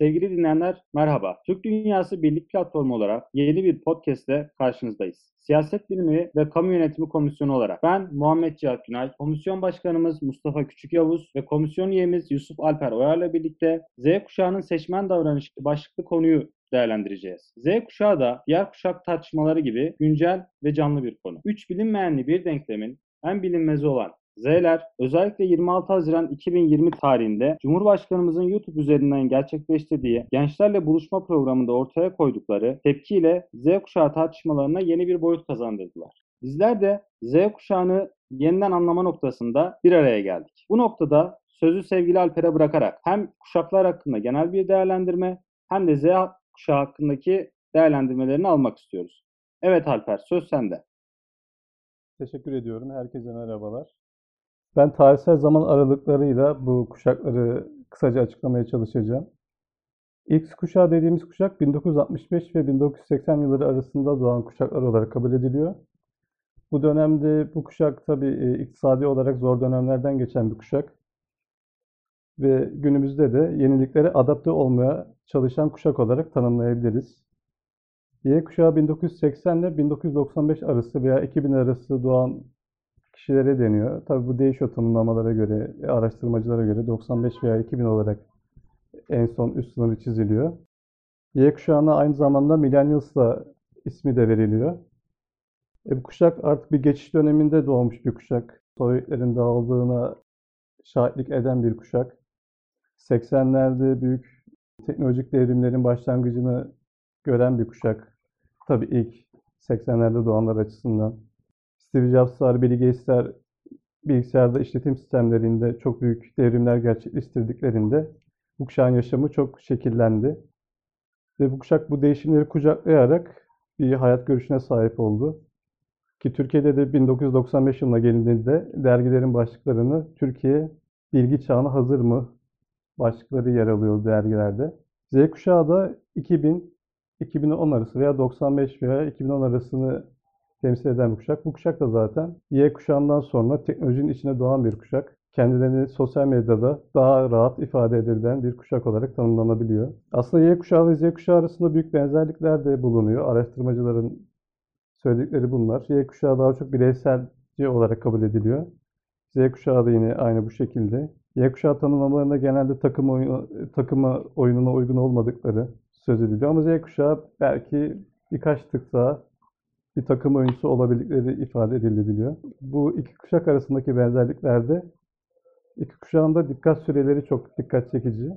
Sevgili dinleyenler merhaba. Türk Dünyası Birlik Platformu olarak yeni bir podcast'te karşınızdayız. Siyaset Bilimi ve Kamu Yönetimi Komisyonu olarak ben Muhammed Cihat Günay, Komisyon Başkanımız Mustafa Küçük Yavuz ve komisyon üyemiz Yusuf Alper Oyar'la birlikte Z kuşağının seçmen davranışı başlıklı konuyu değerlendireceğiz. Z kuşağı da diğer kuşak tartışmaları gibi güncel ve canlı bir konu. Üç bilinmeyenli bir denklemin en bilinmezi olan Z'ler özellikle 26 Haziran 2020 tarihinde Cumhurbaşkanımızın YouTube üzerinden gerçekleştirdiği gençlerle buluşma programında ortaya koydukları tepkiyle Z kuşağı tartışmalarına yeni bir boyut kazandırdılar. Bizler de Z kuşağını yeniden anlama noktasında bir araya geldik. Bu noktada sözü sevgili Alper'e bırakarak hem kuşaklar hakkında genel bir değerlendirme hem de Z kuşağı hakkındaki değerlendirmelerini almak istiyoruz. Evet Alper söz sende. Teşekkür ediyorum. Herkese merhabalar. Ben tarihsel zaman aralıklarıyla bu kuşakları kısaca açıklamaya çalışacağım. X kuşağı dediğimiz kuşak 1965 ve 1980 yılları arasında doğan kuşaklar olarak kabul ediliyor. Bu dönemde bu kuşak tabii iktisadi olarak zor dönemlerden geçen bir kuşak. Ve günümüzde de yeniliklere adapte olmaya çalışan kuşak olarak tanımlayabiliriz. Y kuşağı 1980 ile 1995 arası veya 2000 arası doğan kişilere deniyor. Tabi bu değişiyor tanımlamalara göre, araştırmacılara göre 95 veya 2000 olarak en son üst sınırı çiziliyor. Y kuşağına aynı zamanda Millennials da ismi de veriliyor. E bu kuşak artık bir geçiş döneminde doğmuş bir kuşak. Sovyetlerin dağıldığına şahitlik eden bir kuşak. 80'lerde büyük teknolojik devrimlerin başlangıcını gören bir kuşak. Tabii ilk 80'lerde doğanlar açısından. Steve Jobs'lar, Bill Gates'ler bilgisayarda işletim sistemlerinde çok büyük devrimler gerçekleştirdiklerinde bu kuşağın yaşamı çok şekillendi. Ve bu kuşak bu değişimleri kucaklayarak bir hayat görüşüne sahip oldu. Ki Türkiye'de de 1995 yılına gelindiğinde dergilerin başlıklarını Türkiye bilgi çağına hazır mı başlıkları yer alıyor dergilerde. Z kuşağı da 2000 2010 arası veya 95 veya 2010 arasını temsil eden bir kuşak. Bu kuşak da zaten Y kuşağından sonra teknolojinin içine doğan bir kuşak. Kendilerini sosyal medyada daha rahat ifade edilen bir kuşak olarak tanımlanabiliyor. Aslında Y kuşağı ve Z kuşağı arasında büyük benzerlikler de bulunuyor. Araştırmacıların söyledikleri bunlar. Y kuşağı daha çok bireyselci olarak kabul ediliyor. Z kuşağı da yine aynı bu şekilde. Y kuşağı tanımlamalarında genelde takım oyunu, takıma oyununa uygun olmadıkları söz ediliyor. Ama Z kuşağı belki birkaç tık daha bir takım oyuncusu olabildikleri ifade edilebiliyor. Bu iki kuşak arasındaki benzerliklerde iki kuşağın da dikkat süreleri çok dikkat çekici.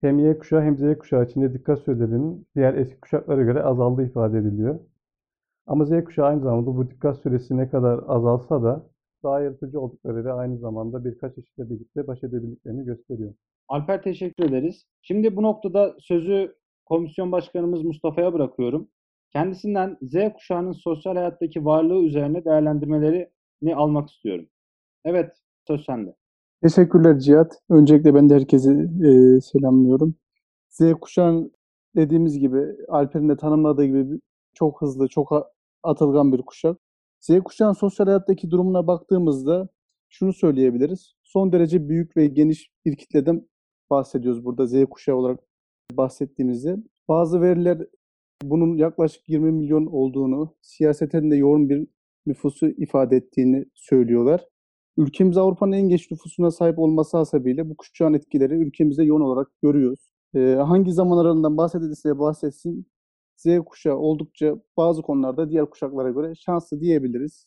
Hem Y kuşağı hem Z kuşağı içinde dikkat sürelerinin diğer eski kuşaklara göre azaldığı ifade ediliyor. Ama Z kuşağı aynı zamanda bu dikkat süresi ne kadar azalsa da daha yaratıcı oldukları ve aynı zamanda birkaç işle birlikte baş edebildiklerini gösteriyor. Alper teşekkür ederiz. Şimdi bu noktada sözü komisyon başkanımız Mustafa'ya bırakıyorum. Kendisinden Z kuşağının sosyal hayattaki varlığı üzerine değerlendirmelerini almak istiyorum. Evet, söz sende. Teşekkürler Cihat. Öncelikle ben de herkesi e, selamlıyorum. Z kuşağın dediğimiz gibi, Alper'in de tanımladığı gibi çok hızlı, çok atılgan bir kuşak. Z kuşağın sosyal hayattaki durumuna baktığımızda şunu söyleyebiliriz. Son derece büyük ve geniş bir kitleden bahsediyoruz burada Z kuşağı olarak bahsettiğimizde. Bazı veriler bunun yaklaşık 20 milyon olduğunu, siyaseten de yoğun bir nüfusu ifade ettiğini söylüyorlar. Ülkemiz Avrupa'nın en geç nüfusuna sahip olması hasebiyle bu kuşağın etkileri ülkemizde yoğun olarak görüyoruz. Ee, hangi zaman aralığından bahsedilirse bahsetsin, Z kuşağı oldukça bazı konularda diğer kuşaklara göre şanslı diyebiliriz.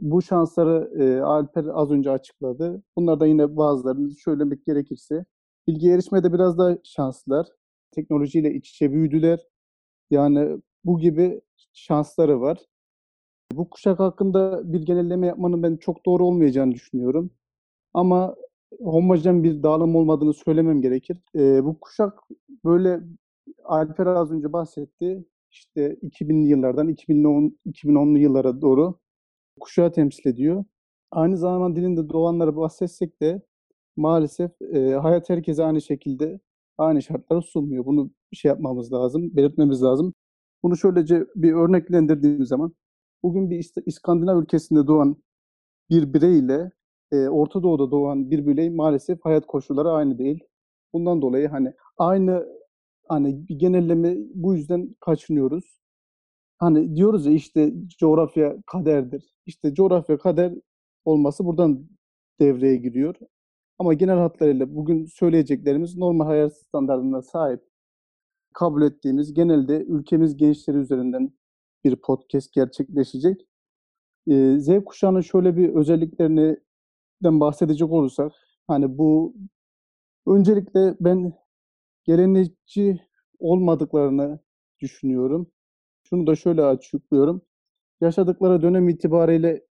Bu şansları e, Alper az önce açıkladı. Bunlardan yine bazılarını söylemek gerekirse, bilgi erişmede biraz daha şanslılar. Teknolojiyle iç içe büyüdüler. Yani bu gibi şansları var. Bu kuşak hakkında bir genelleme yapmanın ben çok doğru olmayacağını düşünüyorum. Ama homojen bir dağılım olmadığını söylemem gerekir. E, bu kuşak böyle Alper az önce bahsetti. İşte 2000'li yıllardan 2010 2010'lu yıllara doğru kuşağı temsil ediyor. Aynı zamanda dilinde doğanları bahsetsek de maalesef e, hayat herkese aynı şekilde aynı şartları sunmuyor. Bunu şey yapmamız lazım, belirtmemiz lazım. Bunu şöylece bir örneklendirdiğimiz zaman bugün bir İskandinav ülkesinde doğan bir birey ile e, Orta Doğu'da doğan bir birey maalesef hayat koşulları aynı değil. Bundan dolayı hani aynı hani bir genelleme bu yüzden kaçınıyoruz. Hani diyoruz ya işte coğrafya kaderdir. İşte coğrafya kader olması buradan devreye giriyor. Ama genel hatlarıyla bugün söyleyeceklerimiz normal hayat standartlarına sahip kabul ettiğimiz genelde ülkemiz gençleri üzerinden bir podcast gerçekleşecek. Ee, Z kuşağının şöyle bir özelliklerinden bahsedecek olursak hani bu öncelikle ben gelenekçi olmadıklarını düşünüyorum. Şunu da şöyle açıklıyorum. Yaşadıkları dönem itibariyle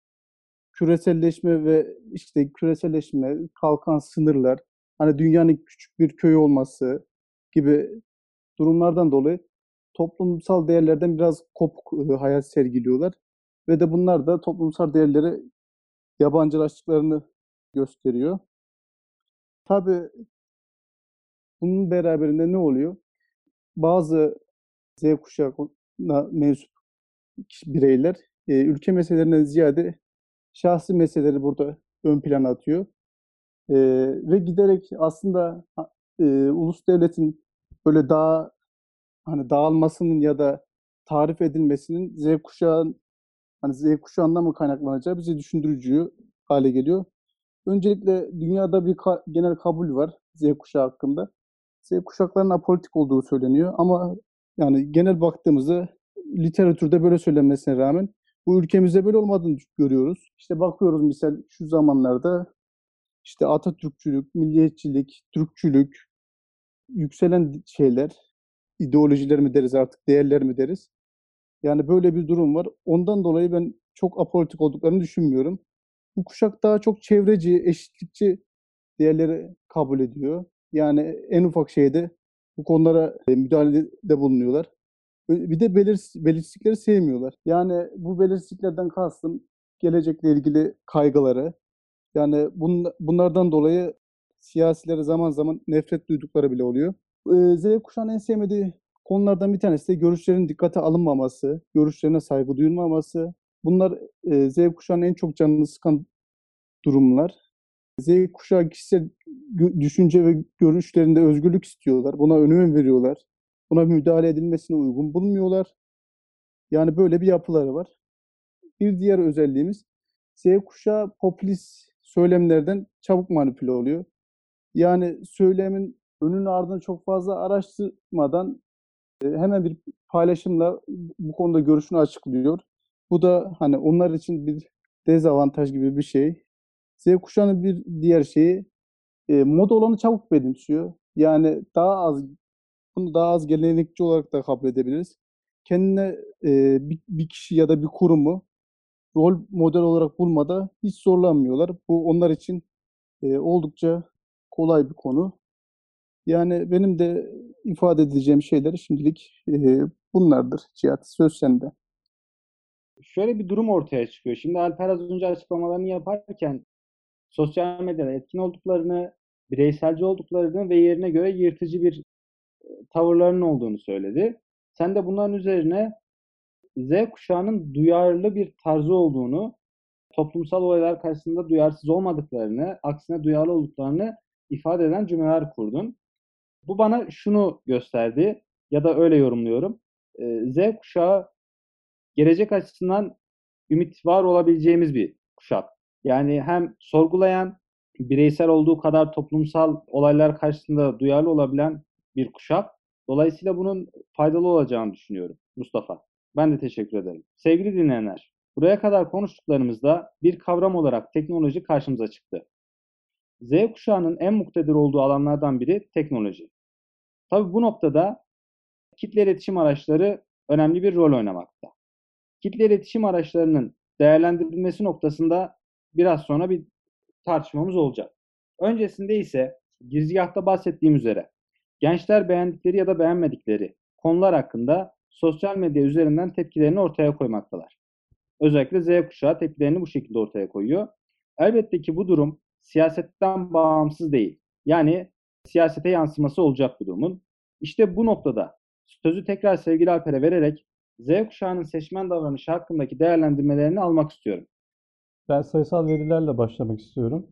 küreselleşme ve işte küreselleşme, kalkan sınırlar, hani dünyanın küçük bir köy olması gibi durumlardan dolayı toplumsal değerlerden biraz kopuk e, hayat sergiliyorlar. Ve de bunlar da toplumsal değerleri yabancılaştıklarını gösteriyor. Tabii bunun beraberinde ne oluyor? Bazı Z kuşağına mensup bireyler e, ülke meselelerinden ziyade şahsi meseleleri burada ön plana atıyor. E, ve giderek aslında ulus devletin böyle daha hani dağılmasının ya da tarif edilmesinin Z kuşağın hani Z kuşağından mı kaynaklanacağı bizi düşündürücü hale geliyor. Öncelikle dünyada bir ka- genel kabul var Z kuşağı hakkında. Z kuşaklarının apolitik olduğu söyleniyor ama yani genel baktığımızda literatürde böyle söylenmesine rağmen bu ülkemizde böyle olmadığını görüyoruz. İşte bakıyoruz misal şu zamanlarda işte Atatürkçülük, milliyetçilik, Türkçülük, yükselen şeyler, ideolojiler mi deriz artık, değerler mi deriz. Yani böyle bir durum var. Ondan dolayı ben çok apolitik olduklarını düşünmüyorum. Bu kuşak daha çok çevreci, eşitlikçi değerleri kabul ediyor. Yani en ufak şeyde bu konulara e, müdahalede bulunuyorlar. Bir de belir, belirsizlikleri sevmiyorlar. Yani bu belirsizliklerden kastım gelecekle ilgili kaygıları. Yani bun, bunlardan dolayı siyasilere zaman zaman nefret duydukları bile oluyor. Ee, Z kuşağının en sevmediği konulardan bir tanesi de görüşlerin dikkate alınmaması, görüşlerine saygı duyulmaması. Bunlar e, Z kuşağının en çok canını sıkan durumlar. Z kuşağı kişisel düşünce ve görüşlerinde özgürlük istiyorlar. Buna önem veriyorlar. Buna müdahale edilmesine uygun bulmuyorlar. Yani böyle bir yapıları var. Bir diğer özelliğimiz Z kuşağı popülist söylemlerden çabuk manipüle oluyor. Yani söylemin önünü ardını çok fazla araştırmadan e, hemen bir paylaşımla bu konuda görüşünü açıklıyor. Bu da hani onlar için bir dezavantaj gibi bir şey. Z kuşağının bir diğer şeyi e, moda olanı çabuk benimsiyor. Yani daha az bunu daha az gelenekçi olarak da kabul edebiliriz. Kendine e, bir, bir kişi ya da bir kurumu rol model olarak bulmada hiç zorlanmıyorlar. Bu onlar için e, oldukça kolay bir konu. Yani benim de ifade edeceğim şeyler şimdilik bunlardır. Cihat söz sende. Şöyle bir durum ortaya çıkıyor. Şimdi Alper az önce açıklamalarını yaparken sosyal medyada etkin olduklarını, bireyselci olduklarını ve yerine göre yırtıcı bir tavırlarının olduğunu söyledi. Sen de bunların üzerine Z kuşağının duyarlı bir tarzı olduğunu, toplumsal olaylar karşısında duyarsız olmadıklarını, aksine duyarlı olduklarını ifade eden cümleler kurdun. Bu bana şunu gösterdi ya da öyle yorumluyorum. Z kuşağı gelecek açısından ümit var olabileceğimiz bir kuşak. Yani hem sorgulayan, bireysel olduğu kadar toplumsal olaylar karşısında duyarlı olabilen bir kuşak. Dolayısıyla bunun faydalı olacağını düşünüyorum Mustafa. Ben de teşekkür ederim. Sevgili dinleyenler, buraya kadar konuştuklarımızda bir kavram olarak teknoloji karşımıza çıktı. Z kuşağının en muktedir olduğu alanlardan biri teknoloji. Tabi bu noktada kitle iletişim araçları önemli bir rol oynamakta. Kitle iletişim araçlarının değerlendirilmesi noktasında biraz sonra bir tartışmamız olacak. Öncesinde ise girizgahta bahsettiğim üzere gençler beğendikleri ya da beğenmedikleri konular hakkında sosyal medya üzerinden tepkilerini ortaya koymaktalar. Özellikle Z kuşağı tepkilerini bu şekilde ortaya koyuyor. Elbette ki bu durum siyasetten bağımsız değil. Yani siyasete yansıması olacak bu durumun. İşte bu noktada sözü tekrar sevgili Alper'e vererek Z kuşağının seçmen davranışı hakkındaki değerlendirmelerini almak istiyorum. Ben sayısal verilerle başlamak istiyorum.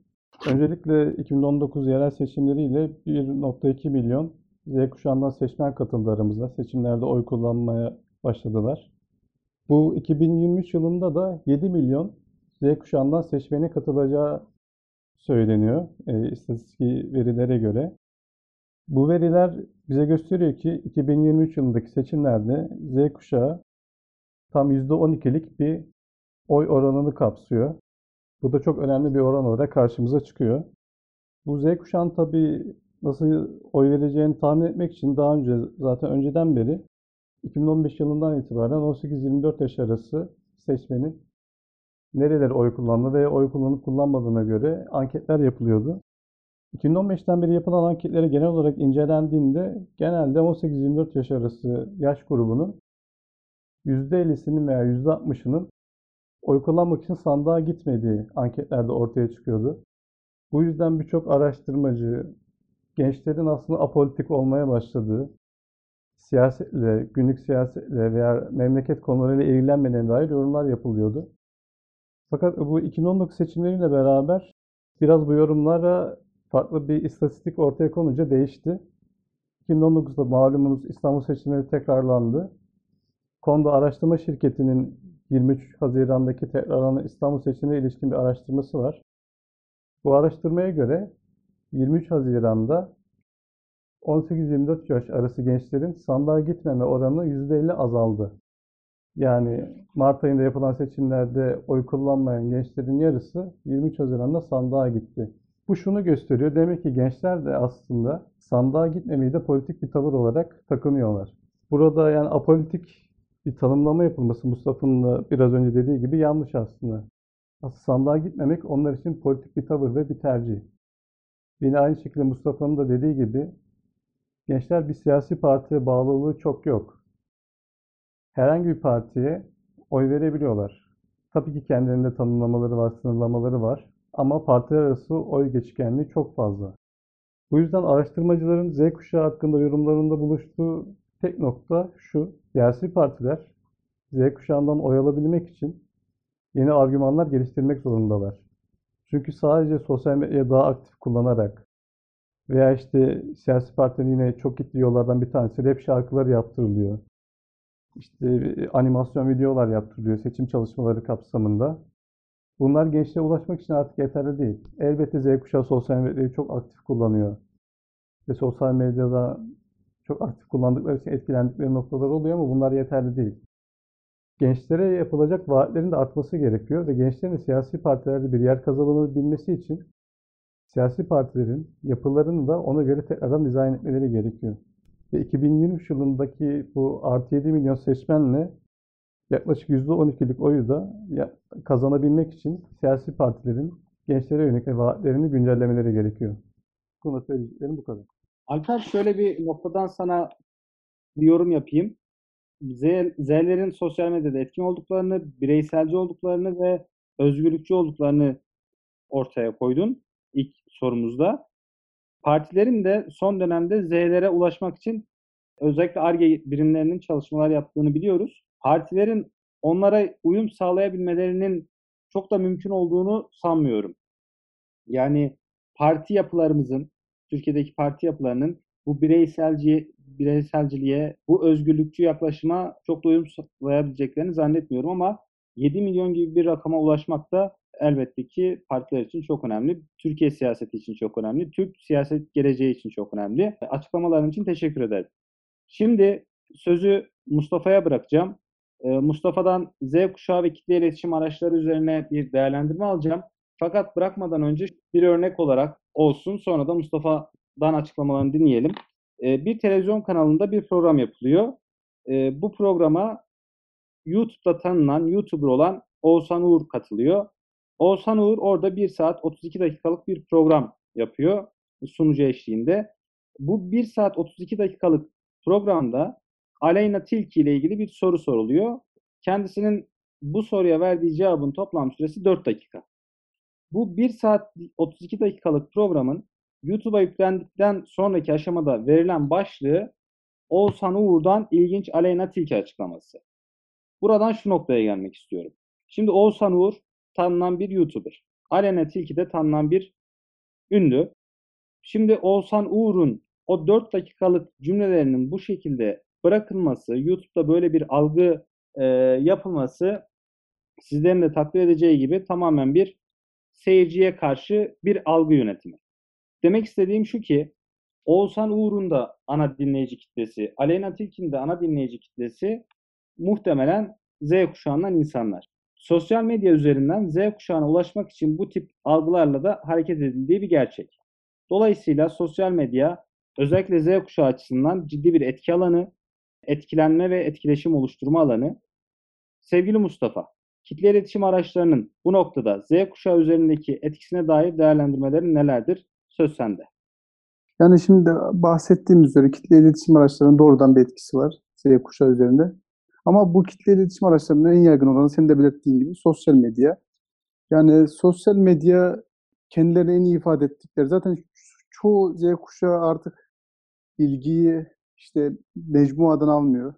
Öncelikle 2019 yerel seçimleriyle 1.2 milyon Z kuşağından seçmen katıldı aramıza. Seçimlerde oy kullanmaya başladılar. Bu 2023 yılında da 7 milyon Z kuşağından seçmenin katılacağı söyleniyor e, istatistik verilere göre. Bu veriler bize gösteriyor ki 2023 yılındaki seçimlerde Z kuşağı tam %12'lik bir oy oranını kapsıyor. Bu da çok önemli bir oran olarak karşımıza çıkıyor. Bu Z kuşağının tabii nasıl oy vereceğini tahmin etmek için daha önce zaten önceden beri 2015 yılından itibaren 18-24 yaş arası seçmenin nerelere oy kullandığı ve oy kullanıp kullanmadığına göre anketler yapılıyordu. 2015'ten beri yapılan anketlere genel olarak incelendiğinde genelde 18-24 yaş arası yaş grubunun %50'sinin veya %60'ının oy kullanmak için sandığa gitmediği anketlerde ortaya çıkıyordu. Bu yüzden birçok araştırmacı gençlerin aslında apolitik olmaya başladığı, siyasetle, günlük siyasetle veya memleket konularıyla ilgilenmediğine dair yorumlar yapılıyordu. Fakat bu 2019 seçimleriyle beraber biraz bu yorumlara farklı bir istatistik ortaya konunca değişti. 2019'da malumunuz İstanbul seçimleri tekrarlandı. Konuda araştırma şirketinin 23 Haziran'daki tekrarlanan İstanbul seçimine ilişkin bir araştırması var. Bu araştırmaya göre 23 Haziran'da 18-24 yaş arası gençlerin sandığa gitmeme oranı %50 azaldı. Yani Mart ayında yapılan seçimlerde oy kullanmayan gençlerin yarısı 23 Haziran'da sandığa gitti. Bu şunu gösteriyor. Demek ki gençler de aslında sandığa gitmemeyi de politik bir tavır olarak takınıyorlar. Burada yani apolitik bir tanımlama yapılması Mustafa'nın da biraz önce dediği gibi yanlış aslında. Aslında sandığa gitmemek onlar için politik bir tavır ve bir tercih. Yine aynı şekilde Mustafa'nın da dediği gibi gençler bir siyasi partiye bağlılığı çok yok. Herhangi bir partiye oy verebiliyorlar. Tabii ki kendilerinde tanımlamaları var, sınırlamaları var. Ama partiler arası oy geçkenliği çok fazla. Bu yüzden araştırmacıların Z kuşağı hakkında yorumlarında buluştuğu tek nokta şu. Siyasi partiler Z kuşağından oy alabilmek için yeni argümanlar geliştirmek zorundalar. Çünkü sadece sosyal medyayı daha aktif kullanarak veya işte siyasi partilerin yine çok gittiği yollardan bir tanesi rap şarkıları yaptırılıyor. İşte animasyon videolar yaptırılıyor seçim çalışmaları kapsamında. Bunlar gençliğe ulaşmak için artık yeterli değil. Elbette Z kuşağı sosyal medyayı çok aktif kullanıyor. Ve sosyal medyada çok aktif kullandıkları için etkilendikleri noktalar oluyor ama bunlar yeterli değil. Gençlere yapılacak vaatlerin de artması gerekiyor ve gençlerin siyasi partilerde bir yer kazanabilmesi için siyasi partilerin yapılarını da ona göre tekrardan dizayn etmeleri gerekiyor. Ve 2023 yılındaki bu artı 7 milyon seçmenle yaklaşık %12'lik oyu da kazanabilmek için siyasi partilerin gençlere yönelik vaatlerini güncellemeleri gerekiyor. Bu konuda söyleyeceklerim bu kadar. Alper şöyle bir noktadan sana bir yorum yapayım. Z, Z'lerin sosyal medyada etkin olduklarını, bireyselci olduklarını ve özgürlükçü olduklarını ortaya koydun ilk sorumuzda. Partilerin de son dönemde Z'lere ulaşmak için özellikle ARGE birimlerinin çalışmalar yaptığını biliyoruz. Partilerin onlara uyum sağlayabilmelerinin çok da mümkün olduğunu sanmıyorum. Yani parti yapılarımızın, Türkiye'deki parti yapılarının bu bireyselci, bireyselciliğe, bu özgürlükçü yaklaşıma çok da uyum sağlayabileceklerini zannetmiyorum ama 7 milyon gibi bir rakama ulaşmak da elbette ki partiler için çok önemli. Türkiye siyaseti için çok önemli. Türk siyaset geleceği için çok önemli. Açıklamaların için teşekkür ederim. Şimdi sözü Mustafa'ya bırakacağım. Mustafa'dan Z kuşağı ve kitle iletişim araçları üzerine bir değerlendirme alacağım. Fakat bırakmadan önce bir örnek olarak olsun sonra da Mustafa'dan açıklamalarını dinleyelim. Bir televizyon kanalında bir program yapılıyor. Bu programa YouTube'da tanınan YouTuber olan Oğuzhan Uğur katılıyor. Oğuzhan Uğur orada 1 saat 32 dakikalık bir program yapıyor sunucu eşliğinde. Bu 1 saat 32 dakikalık programda Aleyna Tilki ile ilgili bir soru soruluyor. Kendisinin bu soruya verdiği cevabın toplam süresi 4 dakika. Bu 1 saat 32 dakikalık programın YouTube'a yüklendikten sonraki aşamada verilen başlığı Oğuzhan Uğur'dan ilginç Aleyna Tilki açıklaması. Buradan şu noktaya gelmek istiyorum. Şimdi Oğuzhan Uğur tanınan bir YouTuber. Aleyna Tilki de tanınan bir ünlü. Şimdi Oğuzhan Uğur'un o 4 dakikalık cümlelerinin bu şekilde bırakılması, YouTube'da böyle bir algı e, yapılması sizlerin de takdir edeceği gibi tamamen bir seyirciye karşı bir algı yönetimi. Demek istediğim şu ki Oğuzhan Uğur'un da ana dinleyici kitlesi, Aleyna Tilki'nin de ana dinleyici kitlesi muhtemelen Z kuşağından insanlar. Sosyal medya üzerinden Z kuşağına ulaşmak için bu tip algılarla da hareket edildiği bir gerçek. Dolayısıyla sosyal medya özellikle Z kuşağı açısından ciddi bir etki alanı, etkilenme ve etkileşim oluşturma alanı. Sevgili Mustafa, kitle iletişim araçlarının bu noktada Z kuşağı üzerindeki etkisine dair değerlendirmelerin nelerdir? Söz sende. Yani şimdi bahsettiğim üzere kitle iletişim araçlarının doğrudan bir etkisi var Z kuşağı üzerinde. Ama bu kitle iletişim araçlarının en yaygın olanı senin de belirttiğin gibi sosyal medya. Yani sosyal medya kendilerini en iyi ifade ettikleri. Zaten çoğu Z kuşağı artık bilgiyi işte mecmuadan almıyor.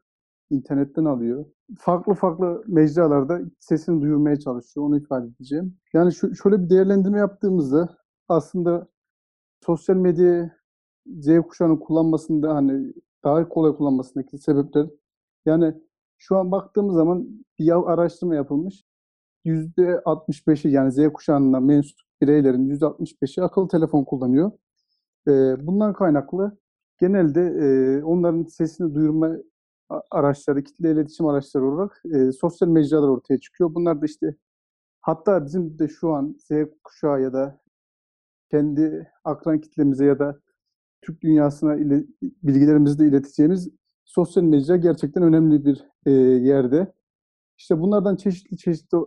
internetten alıyor. Farklı farklı mecralarda sesini duyurmaya çalışıyor. Onu ifade edeceğim. Yani şu, şöyle bir değerlendirme yaptığımızda aslında sosyal medya Z kuşağının kullanmasında hani daha kolay kullanmasındaki sebepler yani şu an baktığımız zaman bir araştırma yapılmış. %65'i yani Z kuşağına mensup bireylerin %65'i akıllı telefon kullanıyor. Bundan kaynaklı genelde onların sesini duyurma araçları, kitle iletişim araçları olarak sosyal mecralar ortaya çıkıyor. Bunlar da işte hatta bizim de şu an Z kuşağı ya da kendi akran kitlemize ya da Türk dünyasına ile, bilgilerimizi de ileteceğimiz sosyal medya gerçekten önemli bir e, yerde. İşte bunlardan çeşitli çeşitli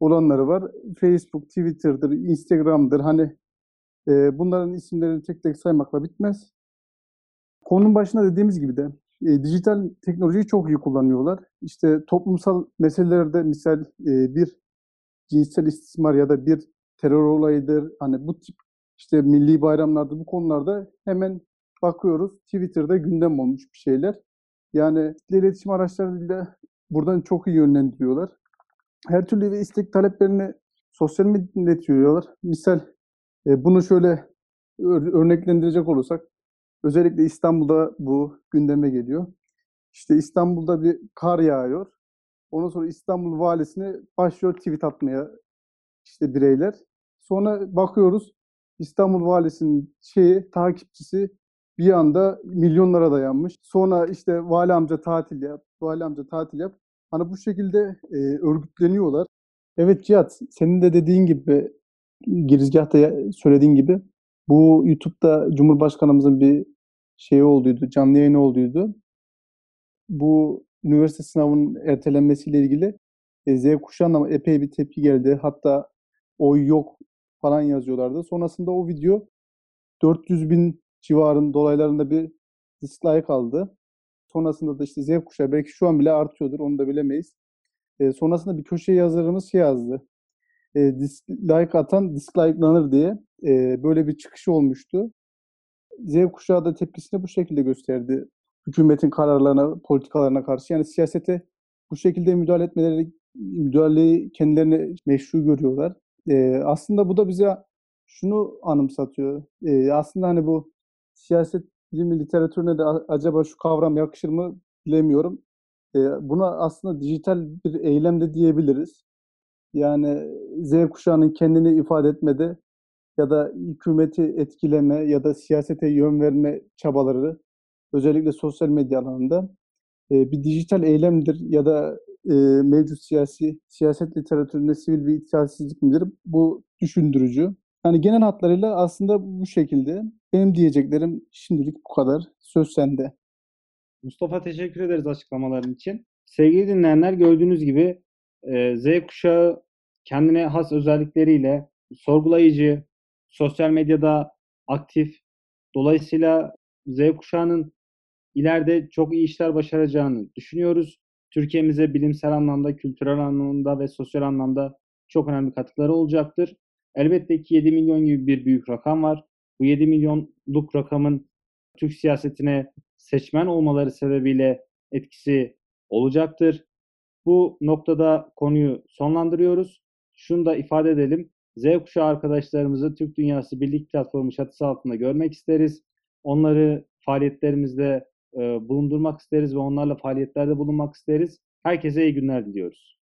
olanları var. Facebook, Twitter'dır, Instagram'dır. Hani e, bunların isimlerini tek tek saymakla bitmez. Konunun başında dediğimiz gibi de e, dijital teknolojiyi çok iyi kullanıyorlar. İşte toplumsal meselelerde misal e, bir cinsel istismar ya da bir terör olayıdır. Hani bu tip işte milli bayramlarda bu konularda hemen bakıyoruz. Twitter'da gündem olmuş bir şeyler. Yani iletişim araçlarıyla buradan çok iyi yönlendiriyorlar. Her türlü ve istek taleplerini sosyal medyada iletiyorlar. Misal e, bunu şöyle örneklendirecek olursak özellikle İstanbul'da bu gündeme geliyor. İşte İstanbul'da bir kar yağıyor. Ondan sonra İstanbul valisine başlıyor tweet atmaya işte bireyler. Sonra bakıyoruz İstanbul valisinin şeyi takipçisi bir anda milyonlara dayanmış. Sonra işte vali amca tatil yap, vali amca tatil yap. Hani bu şekilde e, örgütleniyorlar. Evet Cihat, senin de dediğin gibi girizgahta söylediğin gibi bu YouTube'da Cumhurbaşkanımızın bir şeyi olduydu, canlı yayını olduydu. Bu üniversite sınavının ertelenmesiyle ilgili e, Z kuşağına epey bir tepki geldi. Hatta oy yok falan yazıyorlardı. Sonrasında o video 400 bin civarın dolaylarında bir dislike aldı. Sonrasında da işte Z kuşağı belki şu an bile artıyordur onu da bilemeyiz. E, sonrasında bir köşe yazarımız şey yazdı. E, dislike atan dislike'lanır diye e, böyle bir çıkışı olmuştu. Z kuşağı da tepkisini bu şekilde gösterdi. Hükümetin kararlarına, politikalarına karşı. Yani siyasete bu şekilde müdahale etmeleri, müdahaleyi kendilerine meşru görüyorlar. E, aslında bu da bize şunu anımsatıyor. E, aslında hani bu siyaset bilimi literatürüne de acaba şu kavram yakışır mı bilemiyorum. E, buna aslında dijital bir eylem de diyebiliriz. Yani Z kuşağının kendini ifade etmede ya da hükümeti etkileme ya da siyasete yön verme çabaları özellikle sosyal medya alanında e, bir dijital eylemdir ya da e, mevcut siyasi siyaset literatüründe sivil bir itaatsizlik midir? Bu düşündürücü. Yani genel hatlarıyla aslında bu şekilde. Benim diyeceklerim şimdilik bu kadar. Söz sende. Mustafa teşekkür ederiz açıklamaların için. Sevgili dinleyenler gördüğünüz gibi e, Z kuşağı kendine has özellikleriyle sorgulayıcı, sosyal medyada aktif. Dolayısıyla Z kuşağının ileride çok iyi işler başaracağını düşünüyoruz. Türkiye'mize bilimsel anlamda, kültürel anlamda ve sosyal anlamda çok önemli katkıları olacaktır. Elbette ki 7 milyon gibi bir büyük rakam var. Bu 7 milyonluk rakamın Türk siyasetine seçmen olmaları sebebiyle etkisi olacaktır. Bu noktada konuyu sonlandırıyoruz. Şunu da ifade edelim. Z kuşağı arkadaşlarımızı Türk Dünyası Birlik Platformu çatısı altında görmek isteriz. Onları faaliyetlerimizde e, bulundurmak isteriz ve onlarla faaliyetlerde bulunmak isteriz. Herkese iyi günler diliyoruz.